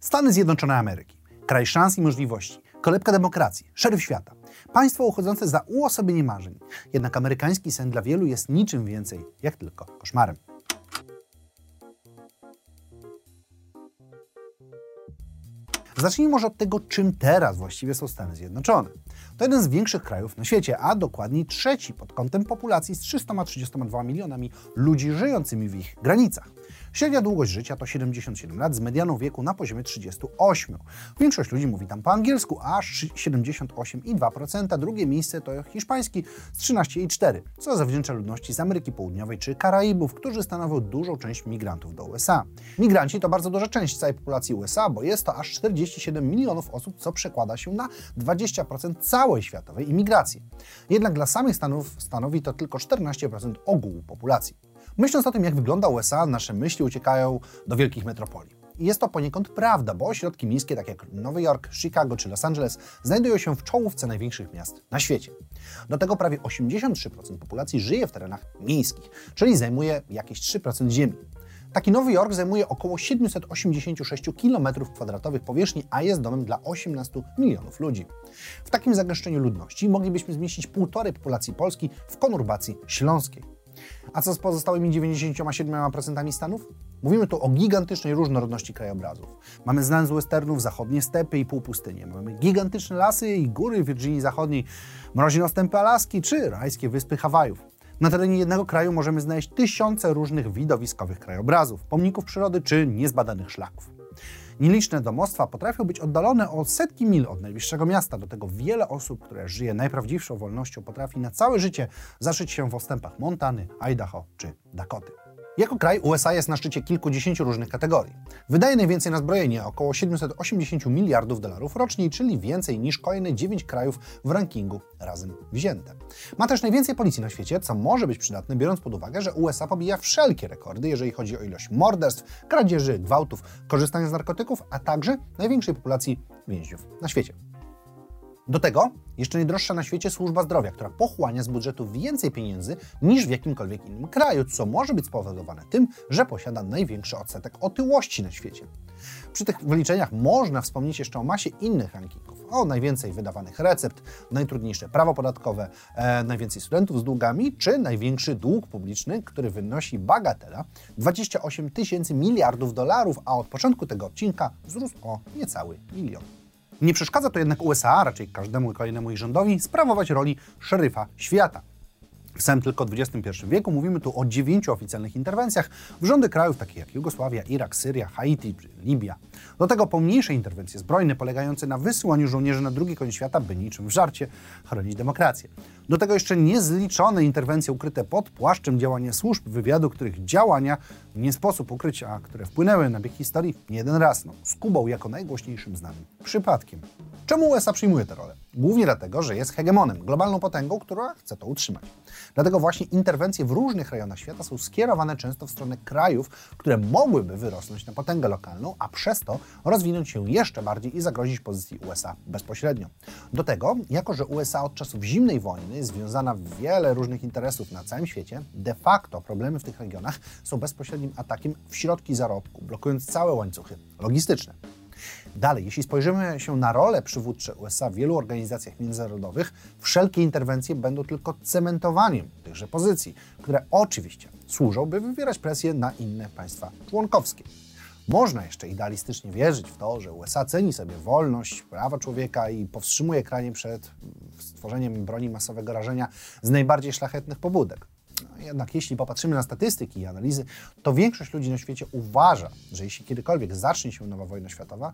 Stany Zjednoczone Ameryki. Kraj szans i możliwości. Kolebka demokracji. Szeryf świata. Państwo uchodzące za uosobienie marzeń. Jednak amerykański sen dla wielu jest niczym więcej, jak tylko koszmarem. Zacznijmy może od tego, czym teraz właściwie są Stany Zjednoczone. To jeden z większych krajów na świecie, a dokładniej trzeci pod kątem populacji z 332 milionami ludzi żyjącymi w ich granicach. Średnia długość życia to 77 lat z medianą wieku na poziomie 38. Większość ludzi mówi tam po angielsku, aż 78,2%. Drugie miejsce to hiszpański z 13,4%, co zawdzięcza ludności z Ameryki Południowej czy Karaibów, którzy stanowią dużą część migrantów do USA. Migranci to bardzo duża część całej populacji USA, bo jest to aż 47 milionów osób, co przekłada się na 20% całej światowej imigracji. Jednak dla samych Stanów stanowi to tylko 14% ogółu populacji. Myśląc o tym, jak wygląda USA, nasze myśli uciekają do wielkich metropolii. I jest to poniekąd prawda, bo ośrodki miejskie, tak jak Nowy Jork, Chicago czy Los Angeles, znajdują się w czołówce największych miast na świecie. Do tego prawie 83% populacji żyje w terenach miejskich, czyli zajmuje jakieś 3% ziemi. Taki Nowy Jork zajmuje około 786 km2 powierzchni, a jest domem dla 18 milionów ludzi. W takim zagęszczeniu ludności moglibyśmy zmieścić półtorej populacji Polski w konurbacji śląskiej. A co z pozostałymi 97% Stanów? Mówimy tu o gigantycznej różnorodności krajobrazów. Mamy znane z westernów zachodnie stepy i półpustynie. Mamy gigantyczne lasy i góry w Virginii Zachodniej, mroźne ostępy Alaski czy rajskie wyspy Hawajów. Na terenie jednego kraju możemy znaleźć tysiące różnych widowiskowych krajobrazów, pomników przyrody czy niezbadanych szlaków. Nieliczne domostwa potrafią być oddalone o setki mil od najbliższego miasta. Do tego wiele osób, które żyje najprawdziwszą wolnością, potrafi na całe życie zaszyć się w ostępach Montany, Idaho czy Dakoty. Jako kraj USA jest na szczycie kilkudziesięciu różnych kategorii. Wydaje najwięcej na zbrojenie, około 780 miliardów dolarów rocznie, czyli więcej niż kolejne 9 krajów w rankingu razem wzięte. Ma też najwięcej policji na świecie, co może być przydatne, biorąc pod uwagę, że USA pobija wszelkie rekordy, jeżeli chodzi o ilość morderstw, kradzieży, gwałtów, korzystania z narkotyków, a także największej populacji więźniów na świecie. Do tego jeszcze najdroższa na świecie służba zdrowia, która pochłania z budżetu więcej pieniędzy niż w jakimkolwiek innym kraju, co może być spowodowane tym, że posiada największy odsetek otyłości na świecie. Przy tych wyliczeniach można wspomnieć jeszcze o masie innych rankingów. O najwięcej wydawanych recept, najtrudniejsze prawo podatkowe, e, najwięcej studentów z długami, czy największy dług publiczny, który wynosi bagatela 28 tysięcy miliardów dolarów, a od początku tego odcinka wzrósł o niecały milion. Nie przeszkadza to jednak USA, raczej każdemu kolejnemu ich rządowi, sprawować roli szeryfa świata. W samym tylko XXI wieku mówimy tu o dziewięciu oficjalnych interwencjach w rządy krajów takich jak Jugosławia, Irak, Syria, Haiti czy Libia. Do tego pomniejsze interwencje zbrojne polegające na wysyłaniu żołnierzy na drugi koniec świata, by niczym w żarcie chronić demokrację. Do tego jeszcze niezliczone interwencje ukryte pod płaszczem działania służb wywiadu, których działania nie sposób ukryć, a które wpłynęły na bieg historii nie jeden raz, no, z Kubą jako najgłośniejszym znanym przypadkiem. Czemu USA przyjmuje tę rolę? Głównie dlatego, że jest hegemonem, globalną potęgą, która chce to utrzymać. Dlatego właśnie interwencje w różnych rejonach świata są skierowane często w stronę krajów, które mogłyby wyrosnąć na potęgę lokalną, a przez to rozwinąć się jeszcze bardziej i zagrozić pozycji USA bezpośrednio. Do tego, jako że USA od czasów zimnej wojny związana w wiele różnych interesów na całym świecie, de facto problemy w tych regionach są bezpośrednim atakiem w środki zarobku, blokując całe łańcuchy logistyczne. Dalej, jeśli spojrzymy się na rolę przywódcze USA w wielu organizacjach międzynarodowych, wszelkie interwencje będą tylko cementowaniem tychże pozycji, które oczywiście służą, by wywierać presję na inne państwa członkowskie. Można jeszcze idealistycznie wierzyć w to, że USA ceni sobie wolność, prawa człowieka i powstrzymuje kranie przed stworzeniem broni masowego rażenia z najbardziej szlachetnych pobudek. Jednak jeśli popatrzymy na statystyki i analizy, to większość ludzi na świecie uważa, że jeśli kiedykolwiek zacznie się nowa wojna światowa,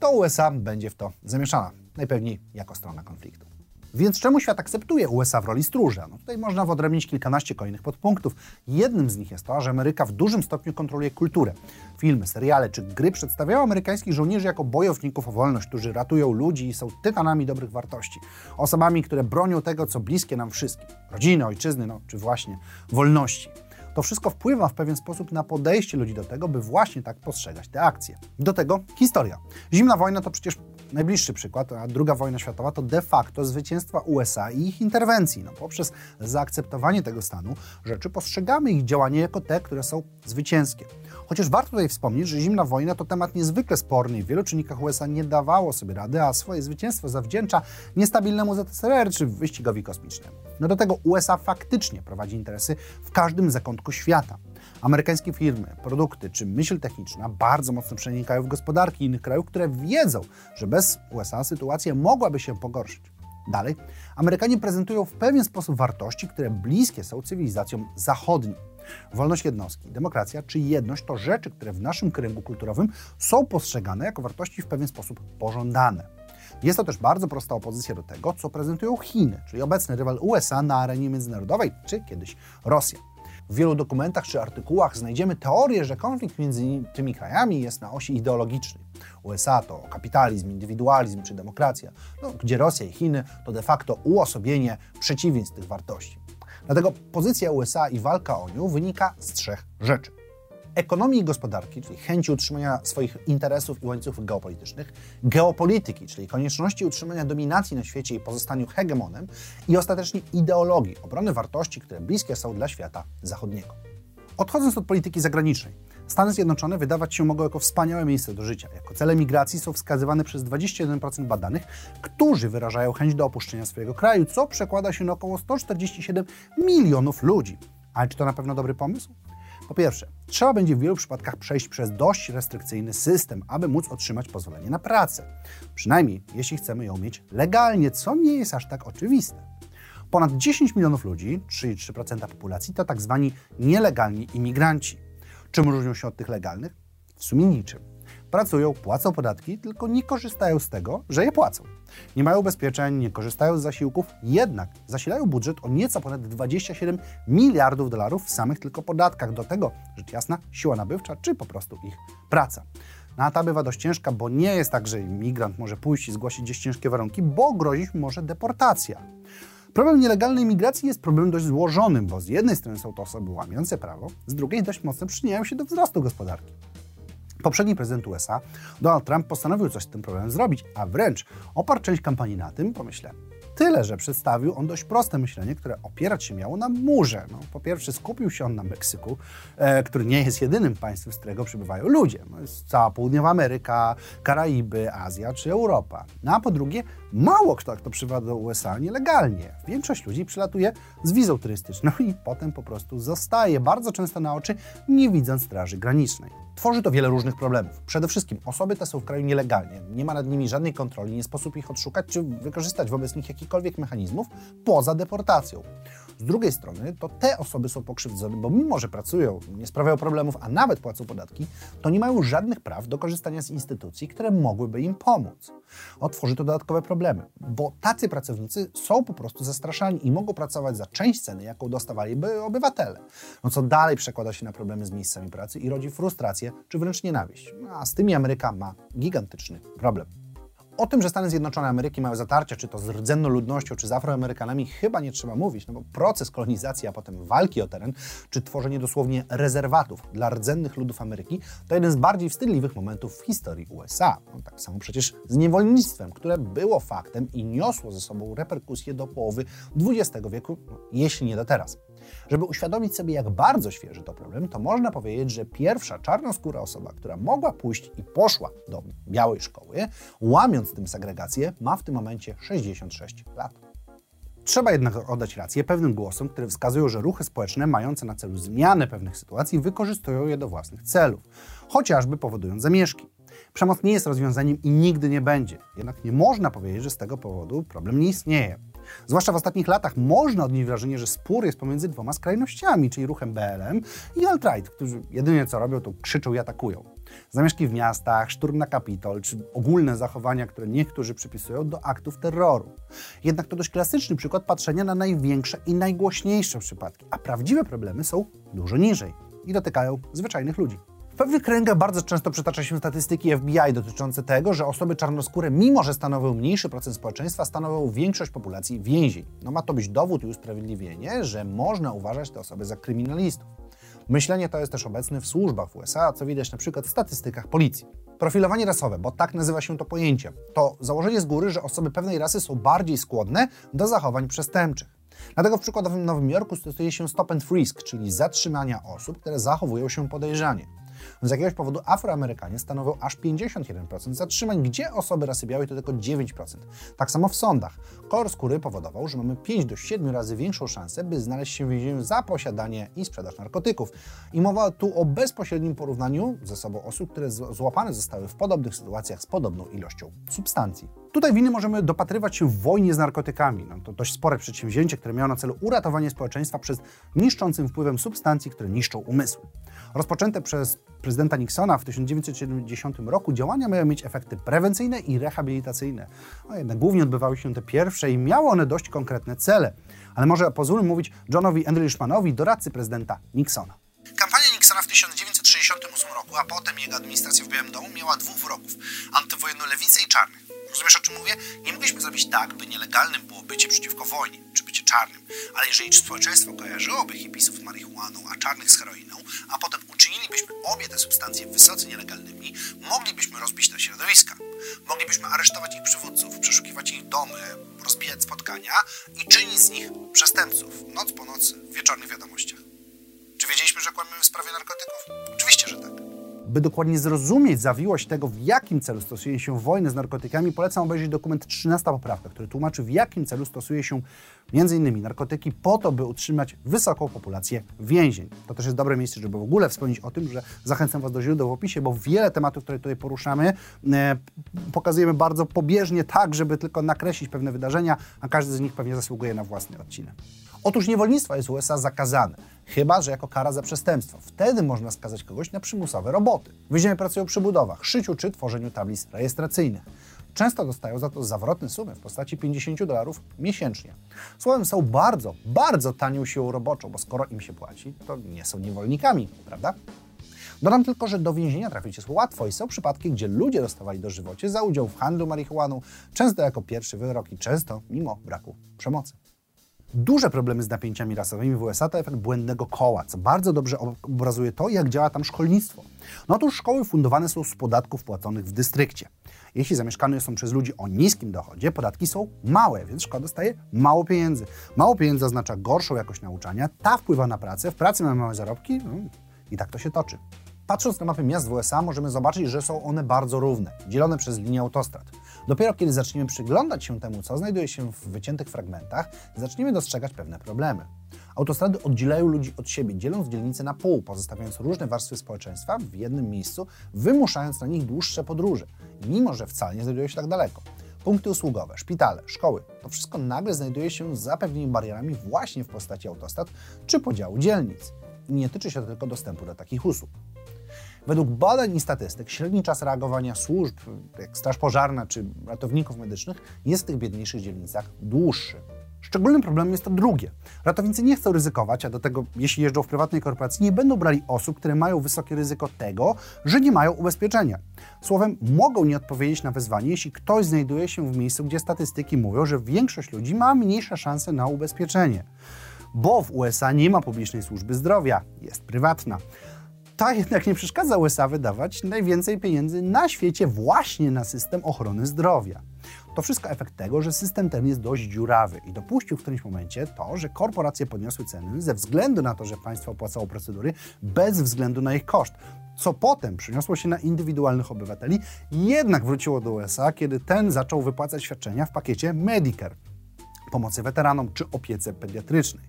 to USA będzie w to zamieszana, najpewniej jako strona konfliktu. Więc czemu świat akceptuje USA w roli stróża? No tutaj można wyodrębnić kilkanaście kolejnych podpunktów. Jednym z nich jest to, że Ameryka w dużym stopniu kontroluje kulturę. Filmy, seriale czy gry przedstawiają amerykańskich żołnierzy jako bojowników o wolność, którzy ratują ludzi i są tytanami dobrych wartości. Osobami, które bronią tego, co bliskie nam wszystkim. Rodziny, ojczyzny, no, czy właśnie wolności. To wszystko wpływa w pewien sposób na podejście ludzi do tego, by właśnie tak postrzegać te akcje. Do tego historia. Zimna wojna to przecież Najbliższy przykład, a II wojna światowa, to de facto zwycięstwa USA i ich interwencji. No, poprzez zaakceptowanie tego stanu rzeczy postrzegamy ich działania jako te, które są zwycięskie. Chociaż warto tutaj wspomnieć, że zimna wojna to temat niezwykle sporny i w wielu czynnikach USA nie dawało sobie rady, a swoje zwycięstwo zawdzięcza niestabilnemu ZSRR czy wyścigowi kosmicznemu. No do tego USA faktycznie prowadzi interesy w każdym zakątku świata. Amerykańskie firmy, produkty czy myśl techniczna bardzo mocno przenikają w gospodarki innych krajów, które wiedzą, że bez USA sytuacja mogłaby się pogorszyć. Dalej, Amerykanie prezentują w pewien sposób wartości, które bliskie są cywilizacjom zachodnim. Wolność jednostki, demokracja czy jedność to rzeczy, które w naszym kręgu kulturowym są postrzegane jako wartości w pewien sposób pożądane. Jest to też bardzo prosta opozycja do tego, co prezentują Chiny, czyli obecny rywal USA na arenie międzynarodowej, czy kiedyś Rosja. W wielu dokumentach czy artykułach znajdziemy teorię, że konflikt między tymi krajami jest na osi ideologicznej. USA to kapitalizm, indywidualizm czy demokracja, no, gdzie Rosja i Chiny to de facto uosobienie przeciwieństw tych wartości. Dlatego pozycja USA i walka o nią wynika z trzech rzeczy ekonomii i gospodarki, czyli chęci utrzymania swoich interesów i łańcuchów geopolitycznych, geopolityki, czyli konieczności utrzymania dominacji na świecie i pozostaniu hegemonem, i ostatecznie ideologii, obrony wartości, które bliskie są dla świata zachodniego. Odchodząc od polityki zagranicznej, Stany Zjednoczone wydawać się mogą jako wspaniałe miejsce do życia. Jako cele migracji są wskazywane przez 21% badanych, którzy wyrażają chęć do opuszczenia swojego kraju, co przekłada się na około 147 milionów ludzi. Ale czy to na pewno dobry pomysł? Po pierwsze, trzeba będzie w wielu przypadkach przejść przez dość restrykcyjny system, aby móc otrzymać pozwolenie na pracę. Przynajmniej jeśli chcemy ją mieć legalnie, co nie jest aż tak oczywiste. Ponad 10 milionów ludzi, 3,3% populacji, to tak zwani nielegalni imigranci. Czym różnią się od tych legalnych? W sumie niczym pracują, płacą podatki, tylko nie korzystają z tego, że je płacą. Nie mają ubezpieczeń, nie korzystają z zasiłków, jednak zasilają budżet o nieco ponad 27 miliardów dolarów w samych tylko podatkach. Do tego, rzecz jasna, siła nabywcza czy po prostu ich praca. No a ta bywa dość ciężka, bo nie jest tak, że imigrant może pójść i zgłosić gdzieś ciężkie warunki, bo grozić może deportacja. Problem nielegalnej migracji jest problemem dość złożonym, bo z jednej strony są to osoby łamiące prawo, z drugiej dość mocno przyczyniają się do wzrostu gospodarki. Poprzedni prezydent USA, Donald Trump, postanowił coś z tym problemem zrobić, a wręcz oparł część kampanii na tym, pomyślę, Tyle, że przedstawił on dość proste myślenie, które opierać się miało na murze. No, po pierwsze, skupił się on na Meksyku, e, który nie jest jedynym państwem, z którego przybywają ludzie. No, jest cała Południowa Ameryka, Karaiby, Azja czy Europa. No, a po drugie, mało kto, kto przybywa do USA nielegalnie. Większość ludzi przylatuje z wizą turystyczną i potem po prostu zostaje, bardzo często na oczy, nie widząc Straży Granicznej. Tworzy to wiele różnych problemów. Przede wszystkim osoby te są w kraju nielegalnie, nie ma nad nimi żadnej kontroli, nie sposób ich odszukać czy wykorzystać wobec nich jakichkolwiek mechanizmów poza deportacją. Z drugiej strony to te osoby są pokrzywdzone, bo mimo, że pracują, nie sprawiają problemów, a nawet płacą podatki, to nie mają żadnych praw do korzystania z instytucji, które mogłyby im pomóc. Otworzy to dodatkowe problemy, bo tacy pracownicy są po prostu zastraszani i mogą pracować za część ceny, jaką dostawaliby obywatele. No co dalej przekłada się na problemy z miejscami pracy i rodzi frustrację czy wręcz nienawiść. No, a z tymi Ameryka ma gigantyczny problem. O tym, że Stany Zjednoczone Ameryki mają zatarcia, czy to z rdzenną ludnością, czy z Afroamerykanami, chyba nie trzeba mówić, no bo proces kolonizacji, a potem walki o teren, czy tworzenie dosłownie rezerwatów dla rdzennych ludów Ameryki, to jeden z bardziej wstydliwych momentów w historii USA. No, tak samo przecież z niewolnictwem, które było faktem i niosło ze sobą reperkusje do połowy XX wieku, no, jeśli nie do teraz. Żeby uświadomić sobie, jak bardzo świeży to problem, to można powiedzieć, że pierwsza czarnoskóra osoba, która mogła pójść i poszła do białej szkoły, łamiąc tym segregację, ma w tym momencie 66 lat. Trzeba jednak oddać rację pewnym głosom, które wskazują, że ruchy społeczne mające na celu zmianę pewnych sytuacji wykorzystują je do własnych celów, chociażby powodując zamieszki. Przemoc nie jest rozwiązaniem i nigdy nie będzie. Jednak nie można powiedzieć, że z tego powodu problem nie istnieje. Zwłaszcza w ostatnich latach można odnieść wrażenie, że spór jest pomiędzy dwoma skrajnościami, czyli ruchem BLM i alt-right, którzy jedynie co robią, to krzyczą i atakują. Zamieszki w miastach, szturm na Kapitol, czy ogólne zachowania, które niektórzy przypisują do aktów terroru. Jednak to dość klasyczny przykład patrzenia na największe i najgłośniejsze przypadki, a prawdziwe problemy są dużo niżej i dotykają zwyczajnych ludzi pewnych kręgach bardzo często przytacza się statystyki FBI dotyczące tego, że osoby czarnoskóre, mimo że stanowią mniejszy procent społeczeństwa, stanowią większość populacji więzień. No ma to być dowód i usprawiedliwienie, że można uważać te osoby za kryminalistów. Myślenie to jest też obecne w służbach USA, co widać na przykład w statystykach policji. Profilowanie rasowe, bo tak nazywa się to pojęcie, to założenie z góry, że osoby pewnej rasy są bardziej skłonne do zachowań przestępczych. Dlatego w przykładowym Nowym Jorku stosuje się stop and frisk, czyli zatrzymania osób, które zachowują się podejrzanie. Z jakiegoś powodu Afroamerykanie stanowią aż 51% zatrzymań, gdzie osoby rasy białej to tylko 9%. Tak samo w sądach. Kolor skóry powodował, że mamy 5 do 7 razy większą szansę, by znaleźć się w więzieniu za posiadanie i sprzedaż narkotyków. I mowa tu o bezpośrednim porównaniu ze sobą osób, które złapane zostały w podobnych sytuacjach z podobną ilością substancji. Tutaj winy możemy dopatrywać się w wojnie z narkotykami. No, to dość spore przedsięwzięcie, które miało na celu uratowanie społeczeństwa przed niszczącym wpływem substancji, które niszczą umysły. Rozpoczęte przez prezydenta Nixona w 1970 roku działania miały mieć efekty prewencyjne i rehabilitacyjne. No jednak głównie odbywały się te pierwsze i miały one dość konkretne cele. Ale może pozwólmy mówić Johnowi Endryszmanowi, doradcy prezydenta Nixona. Roku, a potem jego administracja w Białym Domu miała dwóch wrogów: antywojenną lewicę i czarnych. Rozumiesz o czym mówię? Nie mogliśmy zrobić tak, by nielegalnym było bycie przeciwko wojnie, czy bycie czarnym. Ale jeżeli społeczeństwo kojarzyłoby hipisów z marihuaną, a czarnych z heroiną, a potem uczynilibyśmy obie te substancje wysoce nielegalnymi, moglibyśmy rozbić te środowiska. Moglibyśmy aresztować ich przywódców, przeszukiwać ich domy, rozbijać spotkania i czynić z nich przestępców noc po nocy w wieczornych wiadomościach. Czy wiedzieliśmy, że kłamiemy w sprawie narkotyków? Oczywiście, że tak. By dokładnie zrozumieć zawiłość tego, w jakim celu stosuje się wojnę z narkotykami, polecam obejrzeć dokument 13 poprawka, który tłumaczy, w jakim celu stosuje się m.in. narkotyki po to, by utrzymać wysoką populację więzień. To też jest dobre miejsce, żeby w ogóle wspomnieć o tym, że zachęcam Was do źródeł w opisie, bo wiele tematów, które tutaj poruszamy, e, pokazujemy bardzo pobieżnie, tak, żeby tylko nakreślić pewne wydarzenia, a każdy z nich pewnie zasługuje na własny odcinek. Otóż niewolnictwo jest w USA zakazane, chyba że jako kara za przestępstwo. Wtedy można skazać kogoś na przymusowe roboty. Więźniowie pracują przy budowach, szyciu czy tworzeniu tablic rejestracyjnych. Często dostają za to zawrotne sumy w postaci 50 dolarów miesięcznie. Słowem, są bardzo, bardzo tanią siłą roboczą, bo skoro im się płaci, to nie są niewolnikami, prawda? Dodam tylko, że do więzienia trafić jest łatwo i są przypadki, gdzie ludzie dostawali dożywocie za udział w handlu marihuaną, często jako pierwszy wyrok i często mimo braku przemocy. Duże problemy z napięciami rasowymi w USA to efekt błędnego koła, co bardzo dobrze obrazuje to, jak działa tam szkolnictwo. No otóż szkoły fundowane są z podatków płaconych w dystrykcie. Jeśli zamieszkane są przez ludzi o niskim dochodzie, podatki są małe, więc szkoła dostaje mało pieniędzy. Mało pieniędzy oznacza gorszą jakość nauczania, ta wpływa na pracę, w pracy mamy małe zarobki no, i tak to się toczy. Patrząc na mapy miast w USA, możemy zobaczyć, że są one bardzo równe, dzielone przez linię autostrad. Dopiero kiedy zaczniemy przyglądać się temu, co znajduje się w wyciętych fragmentach, zaczniemy dostrzegać pewne problemy. Autostrady oddzielają ludzi od siebie, dzieląc dzielnice na pół, pozostawiając różne warstwy społeczeństwa w jednym miejscu, wymuszając na nich dłuższe podróże, mimo że wcale nie znajdują się tak daleko. Punkty usługowe, szpitale, szkoły to wszystko nagle znajduje się za pewnymi barierami właśnie w postaci autostrad czy podziału dzielnic. I nie tyczy się to tylko dostępu do takich usług. Według badań i statystyk średni czas reagowania służb, jak Straż Pożarna czy ratowników medycznych, jest w tych biedniejszych dzielnicach dłuższy. Szczególnym problemem jest to drugie. Ratownicy nie chcą ryzykować, a do tego, jeśli jeżdżą w prywatnej korporacji, nie będą brali osób, które mają wysokie ryzyko tego, że nie mają ubezpieczenia. Słowem, mogą nie odpowiedzieć na wezwanie, jeśli ktoś znajduje się w miejscu, gdzie statystyki mówią, że większość ludzi ma mniejsze szanse na ubezpieczenie. Bo w USA nie ma publicznej służby zdrowia, jest prywatna to jednak nie przeszkadza USA wydawać najwięcej pieniędzy na świecie właśnie na system ochrony zdrowia. To wszystko efekt tego, że system ten jest dość dziurawy i dopuścił w którymś momencie to, że korporacje podniosły ceny ze względu na to, że państwo opłacało procedury bez względu na ich koszt. Co potem przyniosło się na indywidualnych obywateli, jednak wróciło do USA, kiedy ten zaczął wypłacać świadczenia w pakiecie Medicare, pomocy weteranom czy opiece pediatrycznej.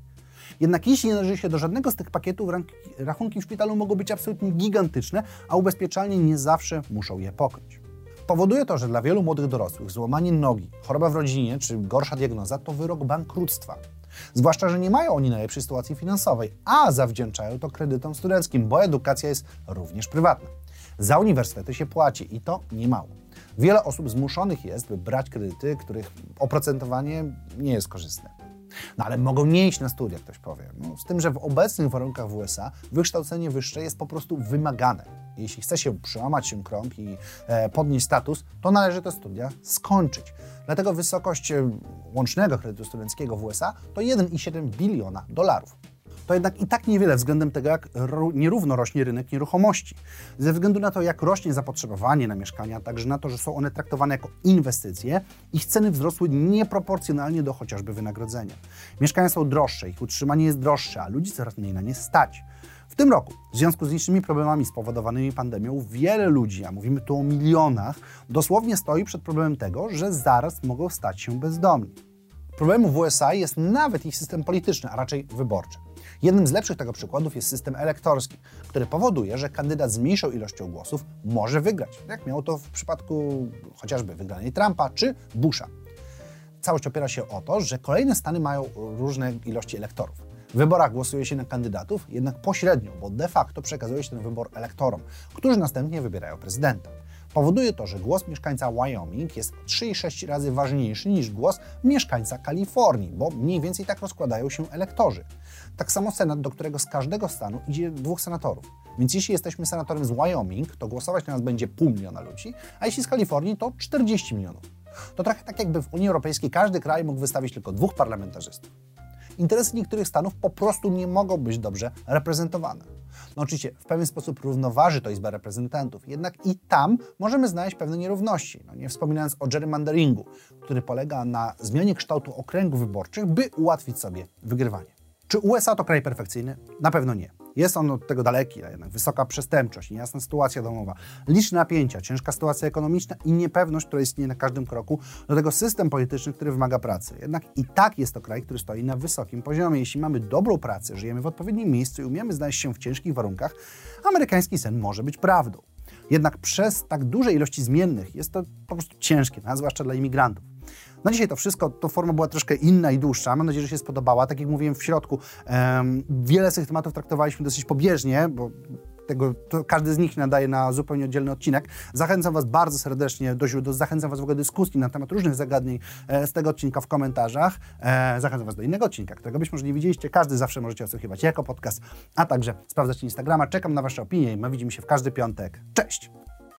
Jednak jeśli nie należy się do żadnego z tych pakietów, rachunki w szpitalu mogą być absolutnie gigantyczne, a ubezpieczalnie nie zawsze muszą je pokryć. Powoduje to, że dla wielu młodych dorosłych złamanie nogi, choroba w rodzinie czy gorsza diagnoza to wyrok bankructwa. Zwłaszcza, że nie mają oni najlepszej sytuacji finansowej, a zawdzięczają to kredytom studenckim, bo edukacja jest również prywatna. Za uniwersytety się płaci i to niemało. Wiele osób zmuszonych jest, by brać kredyty, których oprocentowanie nie jest korzystne. No ale mogą nie iść na studia, ktoś powie. No, z tym, że w obecnych warunkach w USA wykształcenie wyższe jest po prostu wymagane. Jeśli chce się przełamać się krąg i e, podnieść status, to należy te studia skończyć. Dlatego wysokość e, łącznego kredytu studenckiego w USA to 1,7 biliona dolarów. To jednak i tak niewiele względem tego, jak nierówno rośnie rynek nieruchomości. Ze względu na to, jak rośnie zapotrzebowanie na mieszkania, także na to, że są one traktowane jako inwestycje, ich ceny wzrosły nieproporcjonalnie do chociażby wynagrodzenia. Mieszkania są droższe, ich utrzymanie jest droższe, a ludzi coraz mniej na nie stać. W tym roku, w związku z licznymi problemami spowodowanymi pandemią, wiele ludzi, a mówimy tu o milionach, dosłownie stoi przed problemem tego, że zaraz mogą stać się bezdomni. Problemem w USA jest nawet ich system polityczny, a raczej wyborczy. Jednym z lepszych tego przykładów jest system elektorski, który powoduje, że kandydat z mniejszą ilością głosów może wygrać, jak miało to w przypadku chociażby wygranej Trumpa czy Busha. Całość opiera się o to, że kolejne stany mają różne ilości elektorów. W wyborach głosuje się na kandydatów, jednak pośrednio, bo de facto przekazuje się ten wybór elektorom, którzy następnie wybierają prezydenta. Powoduje to, że głos mieszkańca Wyoming jest 3,6 razy ważniejszy niż głos mieszkańca Kalifornii, bo mniej więcej tak rozkładają się elektorzy. Tak samo Senat, do którego z każdego stanu idzie dwóch senatorów. Więc jeśli jesteśmy senatorem z Wyoming, to głosować na nas będzie pół miliona ludzi, a jeśli z Kalifornii, to 40 milionów. To trochę tak jakby w Unii Europejskiej każdy kraj mógł wystawić tylko dwóch parlamentarzystów interesy niektórych stanów po prostu nie mogą być dobrze reprezentowane. No oczywiście w pewien sposób równoważy to Izba Reprezentantów, jednak i tam możemy znaleźć pewne nierówności. No nie wspominając o gerrymanderingu, który polega na zmianie kształtu okręgów wyborczych, by ułatwić sobie wygrywanie. Czy USA to kraj perfekcyjny? Na pewno nie. Jest on od tego daleki, a jednak wysoka przestępczość, niejasna sytuacja domowa, liczne napięcia, ciężka sytuacja ekonomiczna i niepewność, która istnieje na każdym kroku, do tego system polityczny, który wymaga pracy. Jednak i tak jest to kraj, który stoi na wysokim poziomie. Jeśli mamy dobrą pracę, żyjemy w odpowiednim miejscu i umiemy znaleźć się w ciężkich warunkach, amerykański sen może być prawdą. Jednak przez tak duże ilości zmiennych jest to po prostu ciężkie, a zwłaszcza dla imigrantów. Na dzisiaj to wszystko, to forma była troszkę inna i dłuższa. Mam nadzieję, że się spodobała. Tak jak mówiłem w środku, um, wiele z tych tematów traktowaliśmy dosyć pobieżnie, bo tego, każdy z nich nadaje na zupełnie oddzielny odcinek. Zachęcam Was bardzo serdecznie do źródeł, zachęcam Was w ogóle do dyskusji na temat różnych zagadnień e, z tego odcinka w komentarzach. E, zachęcam Was do innego odcinka, którego być może nie widzieliście. Każdy zawsze możecie odsłuchiwać jako podcast, a także sprawdzać Instagrama. Czekam na Wasze opinie i my widzimy się w każdy piątek. Cześć!